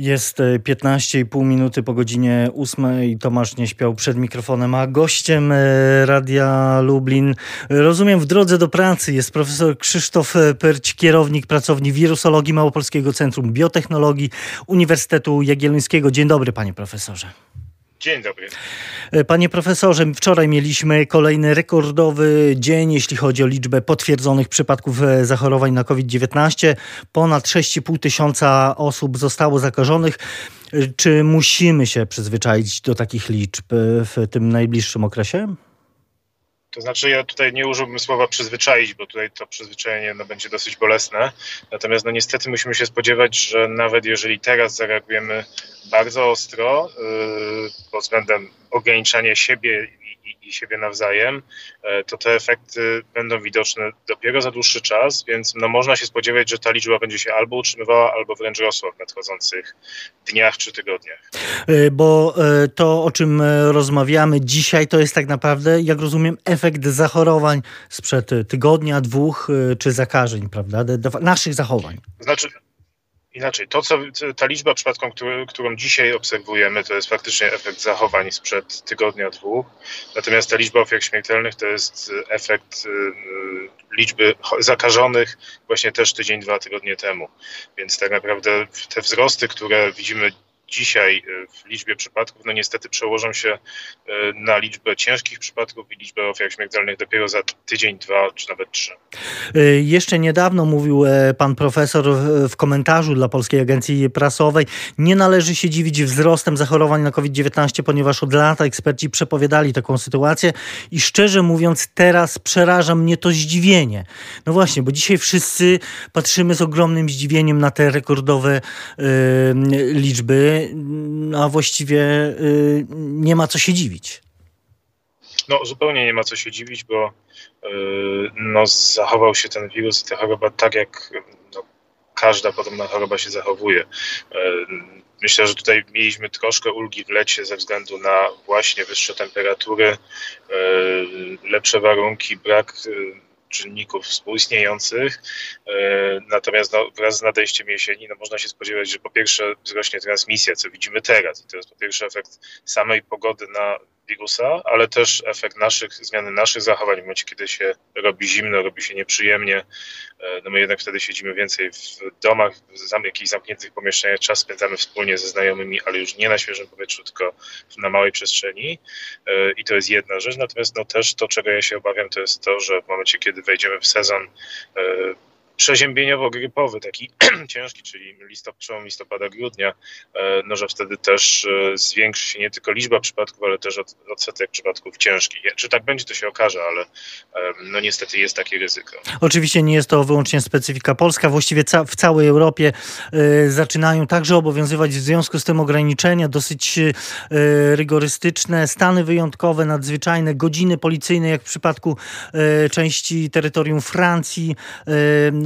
Jest 15,5 minuty po godzinie 8. Tomasz nie śpiał przed mikrofonem, a gościem e, Radia Lublin, rozumiem, w drodze do pracy jest profesor Krzysztof Perć, kierownik pracowni wirusologii Małopolskiego Centrum Biotechnologii Uniwersytetu Jagiellońskiego. Dzień dobry, panie profesorze. Dzień dobry. E, panie profesorze, wczoraj mieliśmy kolejny rekordowy dzień, jeśli chodzi o liczbę potwierdzonych przypadków e, zachorowań na COVID-19. Ponad 6,5 tysiąca osób zostało zakażonych. E, czy musimy się przyzwyczaić do takich liczb w tym najbliższym okresie? To znaczy, ja tutaj nie użyłbym słowa przyzwyczaić, bo tutaj to przyzwyczajenie no, będzie dosyć bolesne. Natomiast no, niestety musimy się spodziewać, że nawet jeżeli teraz zareagujemy bardzo ostro yy, pod względem ograniczania siebie i siebie nawzajem, e, to te efekty będą widoczne dopiero za dłuższy czas, więc no można się spodziewać, że ta liczba będzie się albo utrzymywała, albo wręcz rosła w nadchodzących dniach czy tygodniach. E, bo e, to, o czym rozmawiamy dzisiaj, to jest tak naprawdę, jak rozumiem, efekt zachorowań sprzed tygodnia, dwóch czy zakażeń, prawda? Naszych zachowań. Znaczy, Inaczej, to co, ta liczba przypadków, którą dzisiaj obserwujemy, to jest faktycznie efekt zachowań sprzed tygodnia, dwóch. Natomiast ta liczba ofiar śmiertelnych to jest efekt y, y, liczby zakażonych właśnie też tydzień, dwa tygodnie temu. Więc tak naprawdę te wzrosty, które widzimy dzisiaj e, w liczbie przypadków, no niestety przełożą się e, na liczbę ciężkich przypadków i liczbę ofiar śmiertelnych dopiero za tydzień, dwa czy nawet trzy. E, jeszcze niedawno mówił pan profesor w komentarzu dla Polskiej Agencji Prasowej, nie należy się dziwić wzrostem zachorowań na COVID-19, ponieważ od lat eksperci przepowiadali taką sytuację i szczerze mówiąc teraz przeraża mnie to zdziwienie. No właśnie, bo dzisiaj wszyscy patrzymy z ogromnym zdziwieniem na te rekordowe liczby a właściwie y, nie ma co się dziwić. No, zupełnie nie ma co się dziwić, bo y, no, zachował się ten wirus i ta choroba tak, jak no, każda podobna choroba się zachowuje. Y, myślę, że tutaj mieliśmy troszkę ulgi w lecie ze względu na właśnie wyższe temperatury, lepsze warunki, brak czynników współistniejących. E, natomiast no, wraz z nadejściem jesieni no, można się spodziewać, że po pierwsze wzrośnie transmisja, co widzimy teraz. I to jest po pierwsze efekt samej pogody na wirusa, ale też efekt naszych, zmiany naszych zachowań w momencie, kiedy się robi zimno, robi się nieprzyjemnie. E, no my jednak wtedy siedzimy więcej w domach, w jakichś zamkniętych pomieszczeniach, czas spędzamy wspólnie ze znajomymi, ale już nie na świeżym powietrzu, tylko na małej przestrzeni. E, I to jest jedna rzecz. Natomiast no też to, czego ja się obawiam, to jest to, że w momencie, kiedy wejdziemy w sezon e, przeziębieniowo-grypowy, taki ciężki, czyli listop, listopada, grudnia, e, no że wtedy też e, zwiększy się nie tylko liczba przypadków, ale też odsetek przypadków ciężkich. Czy tak będzie, to się okaże, ale no niestety jest takie ryzyko. Oczywiście nie jest to wyłącznie specyfika polska, właściwie ca w całej Europie y, zaczynają także obowiązywać w związku z tym ograniczenia dosyć y, rygorystyczne, stany wyjątkowe, nadzwyczajne, godziny policyjne, jak w przypadku y, części terytorium Francji,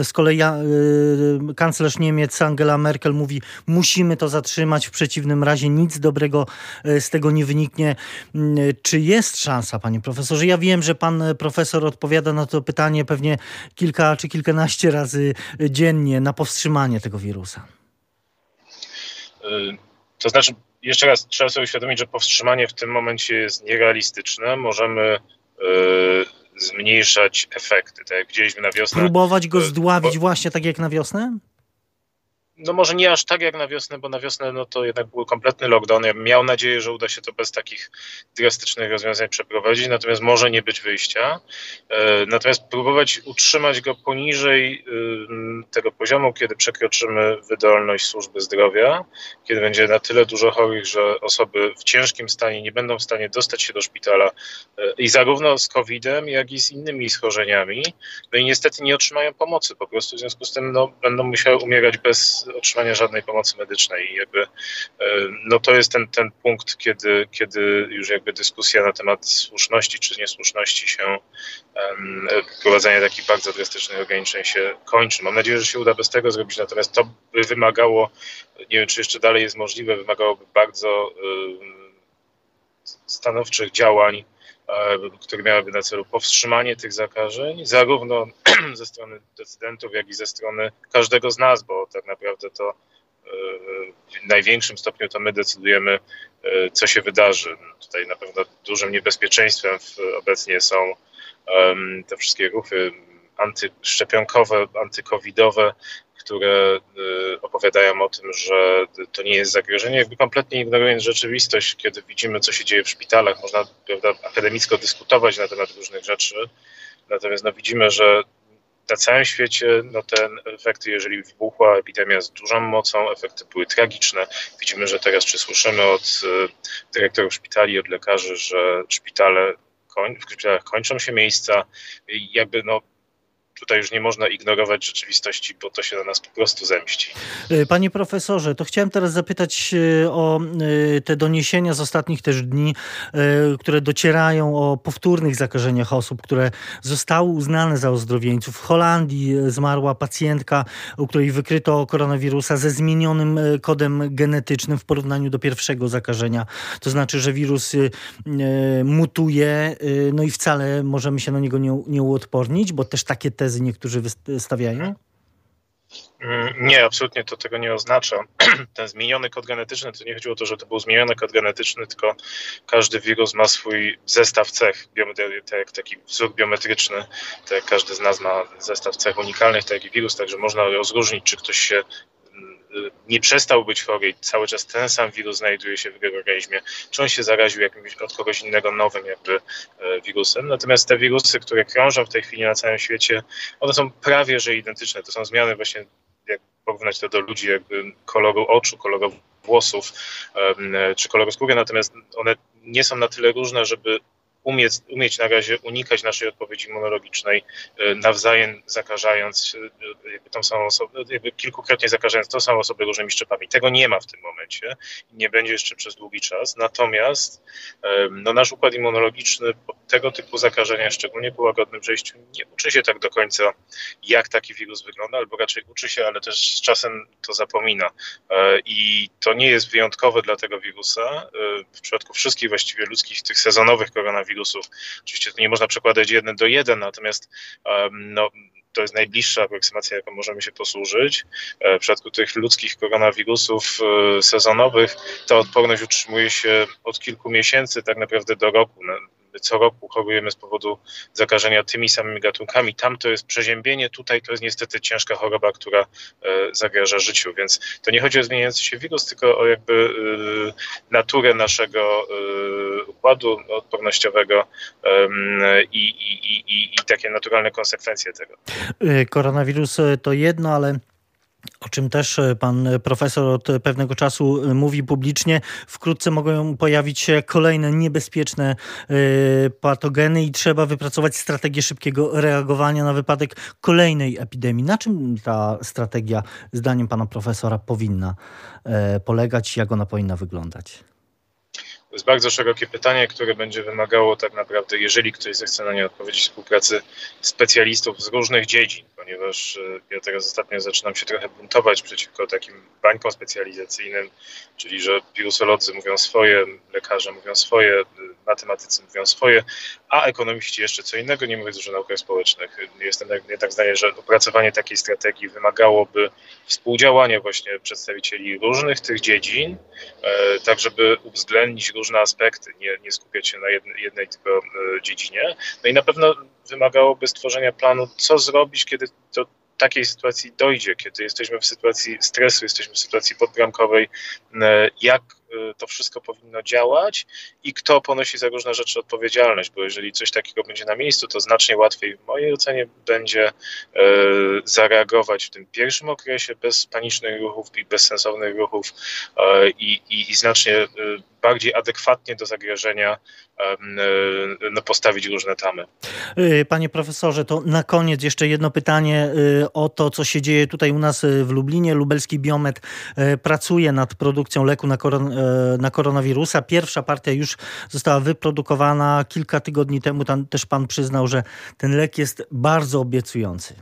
z kolei y, kanclerz Niemiec Angela Merkel mówi, musimy to zatrzymać, w przeciwnym razie nic dobrego y, z tego nie wyniknie. Mm, czy jest szansa, panie profesorze? Ja wiem, że pan profesor odpowiada na to pytanie pewnie kilka czy kilkanaście razy dziennie na powstrzymanie tego wirusa. Y, to znaczy, jeszcze raz trzeba sobie uświadomić, że powstrzymanie w tym momencie jest nierealistyczne. Możemy zmniejszać efekty. Tak jak widzieliśmy na wiosnę. Próbować go zdławić bo, właśnie tak jak na wiosnę? No może nie aż tak jak na wiosnę, bo na wiosnę no to jednak był kompletny lockdown. Ja miał nadzieję, że uda się to bez takich drastycznych rozwiązań przeprowadzić, natomiast może nie być wyjścia. E, natomiast próbować utrzymać go poniżej y, tego poziomu, kiedy przekroczymy wydolność służby zdrowia, kiedy będzie na tyle dużo chorych, że osoby w ciężkim stanie nie będą w stanie dostać się do szpitala e, i zarówno z COVID-em, jak i z innymi schorzeniami, no i niestety nie otrzymają pomocy. Po prostu w związku z tym no, będą musiały umierać bez otrzymania żadnej pomocy medycznej. I jakby, e, no to jest ten, ten punkt, kiedy, kiedy już jakby dyskusja na temat słuszności czy niesłuszności się wprowadzania takich bardzo drastycznych ograniczeń się kończy. Mam nadzieję, że się uda bez tego zrobić, natomiast to by wymagało, nie wiem czy jeszcze dalej jest możliwe, wymagałoby bardzo stanowczych działań które miałyby na celu powstrzymanie tych zakażeń, zarówno ze strony decydentów, jak i ze strony każdego z nas, bo tak naprawdę to w największym stopniu to my decydujemy, co się wydarzy. Tutaj na pewno dużym niebezpieczeństwem obecnie są te wszystkie ruchy antyszczepionkowe, antykowidowe, które y, opowiadają o tym, że to nie jest zagrożenie, jakby kompletnie ignorując rzeczywistość, kiedy widzimy, co się dzieje w szpitalach, można prawda, akademicko dyskutować na temat różnych rzeczy, natomiast no, widzimy, że na całym świecie no, te efekty, jeżeli wybuchła epidemia z dużą mocą, efekty były tragiczne. Widzimy, że teraz czy słyszymy od y, dyrektorów szpitali, od lekarzy, że szpitale w szpitalach kończą się miejsca, jakby no tutaj już nie można ignorować rzeczywistości, bo to się na nas po prostu zemści. E, panie profesorze, to chciałem teraz zapytać e, o e, te doniesienia z ostatnich też dni, które docierają o powtórnych zakażeniach osób, które zostały uznane za ozdrowieńców. W Holandii zmarła pacjentka, u której wykryto koronawirusa ze zmienionym kodem genetycznym w porównaniu do pierwszego zakażenia. To znaczy, że wirus mutuje, no i wcale możemy się na niego nie, nie uodpornić, bo też takie tezy tezy niektórzy stawiają? Mm, nie, absolutnie to tego nie oznacza. Ten zmieniony kod genetyczny, to nie chodziło o to, że to był zmieniony kod genetyczny, tylko każdy wirus ma swój zestaw cech, tak taki wzór biometryczny, tak każdy z nas ma zestaw cech unikalnych, tak jak i wirus, także można rozróżnić, czy ktoś się nie przestał być chory i cały czas ten sam wirus znajduje się w jego organizmie, czy on się zaraził jakimś od kogoś innego nowym jakby e, wirusem. Natomiast te wirusy, które krążą w tej chwili na całym świecie, one są prawie że identyczne. To są zmiany właśnie, jak porównać to do ludzi, jakby koloru oczu, koloru włosów czy koloru skóry, natomiast one nie są na tyle różne, żeby umieć, umieć na razie unikać naszej odpowiedzi immunologicznej, e, nawzajem zakażając e, jakby tą samą osobę, jakby kilkukrotnie zakażając tą samą osobę różnymi szczepami. Tego nie ma w tym momencie i nie będzie jeszcze przez długi czas. Natomiast e, no, nasz układ immunologiczny tego typu zakażenia, szczególnie po łagodnym przejściu, nie uczy się tak do końca, jak taki wirus wygląda, albo raczej uczy się, ale też z czasem to zapomina. I to nie jest wyjątkowe dla tego wirusa. W przypadku wszystkich właściwie ludzkich, tych sezonowych koronawirusów, wirusów. Oczywiście to nie można przekładać jeden do jeden, natomiast no, to jest najbliższa aproksymacja, jaką możemy się posłużyć. E, w przypadku tych ludzkich koronawirusów e, sezonowych ta odporność utrzymuje się od kilku miesięcy, tak naprawdę do roku co roku chorujemy z powodu zakażenia tymi samymi gatunkami. Tam to jest przeziębienie, tutaj to jest niestety ciężka choroba, która e, zagraża życiu. Więc to nie chodzi o zmieniający się wirus, tylko o jakby e, naturę naszego e, układu odpornościowego i, i, i, i takie naturalne konsekwencje tego. Koronawirus to jedno, ale o czym też e, pan profesor od pewnego czasu e, mówi publicznie. Wkrótce mogą pojawić się kolejne niebezpieczne e, patogeny i trzeba wypracować strategię szybkiego reagowania na wypadek kolejnej epidemii. Na czym ta strategia, zdaniem pana profesora, powinna polegać? Jak ona powinna wyglądać? To jest bardzo szerokie pytanie, które będzie wymagało tak naprawdę, jeżeli ktoś zechce na nie odpowiedzieć, współpracy specjalistów z różnych dziedzin, ponieważ e, ja teraz ostatnio zaczynam się trochę buntować przeciwko takim bańkom specjalizacyjnym, czyli że wirusolodzy mówią swoje, lekarze mówią swoje, matematycy mówią swoje, a ekonomiści jeszcze co innego, nie mówiąc już o naukach społecznych. Jestem tak zdaję, że opracowanie takiej strategii wymagałoby współdziałania właśnie przedstawicieli różnych tych dziedzin, e, tak żeby uwzględnić różne aspekty, nie, nie skupiać się na jednej, jednej tylko e, dziedzinie. No i na pewno wymagałoby stworzenia planu, co zrobić, kiedy do takiej sytuacji dojdzie, kiedy jesteśmy w sytuacji stresu, jesteśmy w sytuacji podbramkowej, e, jak to wszystko powinno działać i kto ponosi za różne rzeczy odpowiedzialność, bo jeżeli coś takiego będzie na miejscu, to znacznie łatwiej w mojej ocenie będzie y, zareagować w tym pierwszym okresie bez panicznych ruchów i bezsensownych ruchów y, i, i, i znacznie bardziej adekwatnie do zagrożenia no, postawić różne tamy. Panie profesorze, to na koniec jeszcze jedno pytanie o to, co się dzieje tutaj u nas w Lublinie. Lubelski Biomet pracuje nad produkcją leku na, koron na koronawirusa. Pierwsza partia już została wyprodukowana kilka tygodni temu. Tam też pan przyznał, że ten lek jest bardzo obiecujący.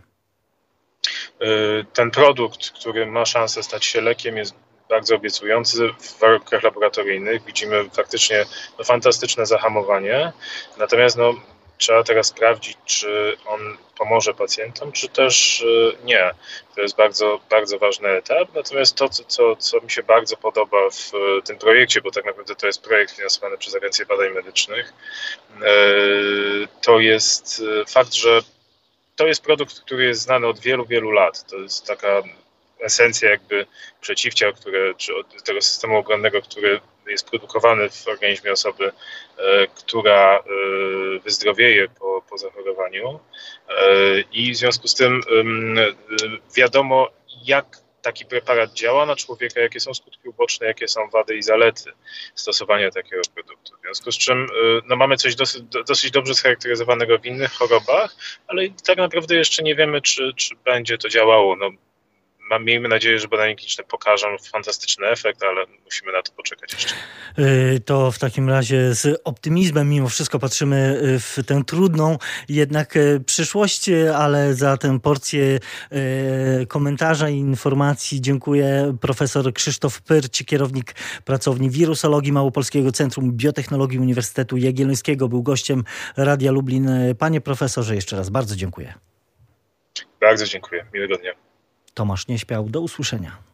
Ten produkt, który ma szansę stać się lekiem, jest bardzo obiecujący w warunkach laboratoryjnych. Widzimy faktycznie no, fantastyczne zahamowanie. Natomiast no, trzeba teraz sprawdzić, czy on pomoże pacjentom, czy też nie. To jest bardzo, bardzo ważny etap. Natomiast to, co, co mi się bardzo podoba w tym projekcie, bo tak naprawdę to jest projekt finansowany przez Agencję Badań Medycznych, to jest fakt, że to jest produkt, który jest znany od wielu, wielu lat. To jest taka esencja jakby przeciwciał, które, czy tego systemu obronnego, który jest produkowany w organizmie osoby, e, która e, wyzdrowieje po, po zachorowaniu. E, I w związku z tym wiadomo, jak taki preparat działa na człowieka, jakie są skutki uboczne, jakie są wady i zalety stosowania takiego produktu. W związku z czym no, mamy coś dosyć, dosyć dobrze scharakteryzowanego w innych chorobach, ale tak naprawdę jeszcze nie wiemy, czy, czy będzie to działało. No, mam, miejmy nadzieję, że badania kliniczne pokażą fantastyczny efekt, ale musimy na to poczekać jeszcze. Y, to w takim razie z optymizmem mimo wszystko patrzymy y, w tę trudną jednak y, przyszłość, ale za tę porcję komentarza i informacji dziękuję profesor Krzysztof Pyrć, kierownik pracowni wirusologii Małopolskiego Centrum Biotechnologii Uniwersytetu Jagiellońskiego. Był gościem Radia Lublin. Panie profesorze, jeszcze raz bardzo dziękuję. Bardzo dziękuję. Miłego dnia. Tomasz Nieśpiał. Do usłyszenia.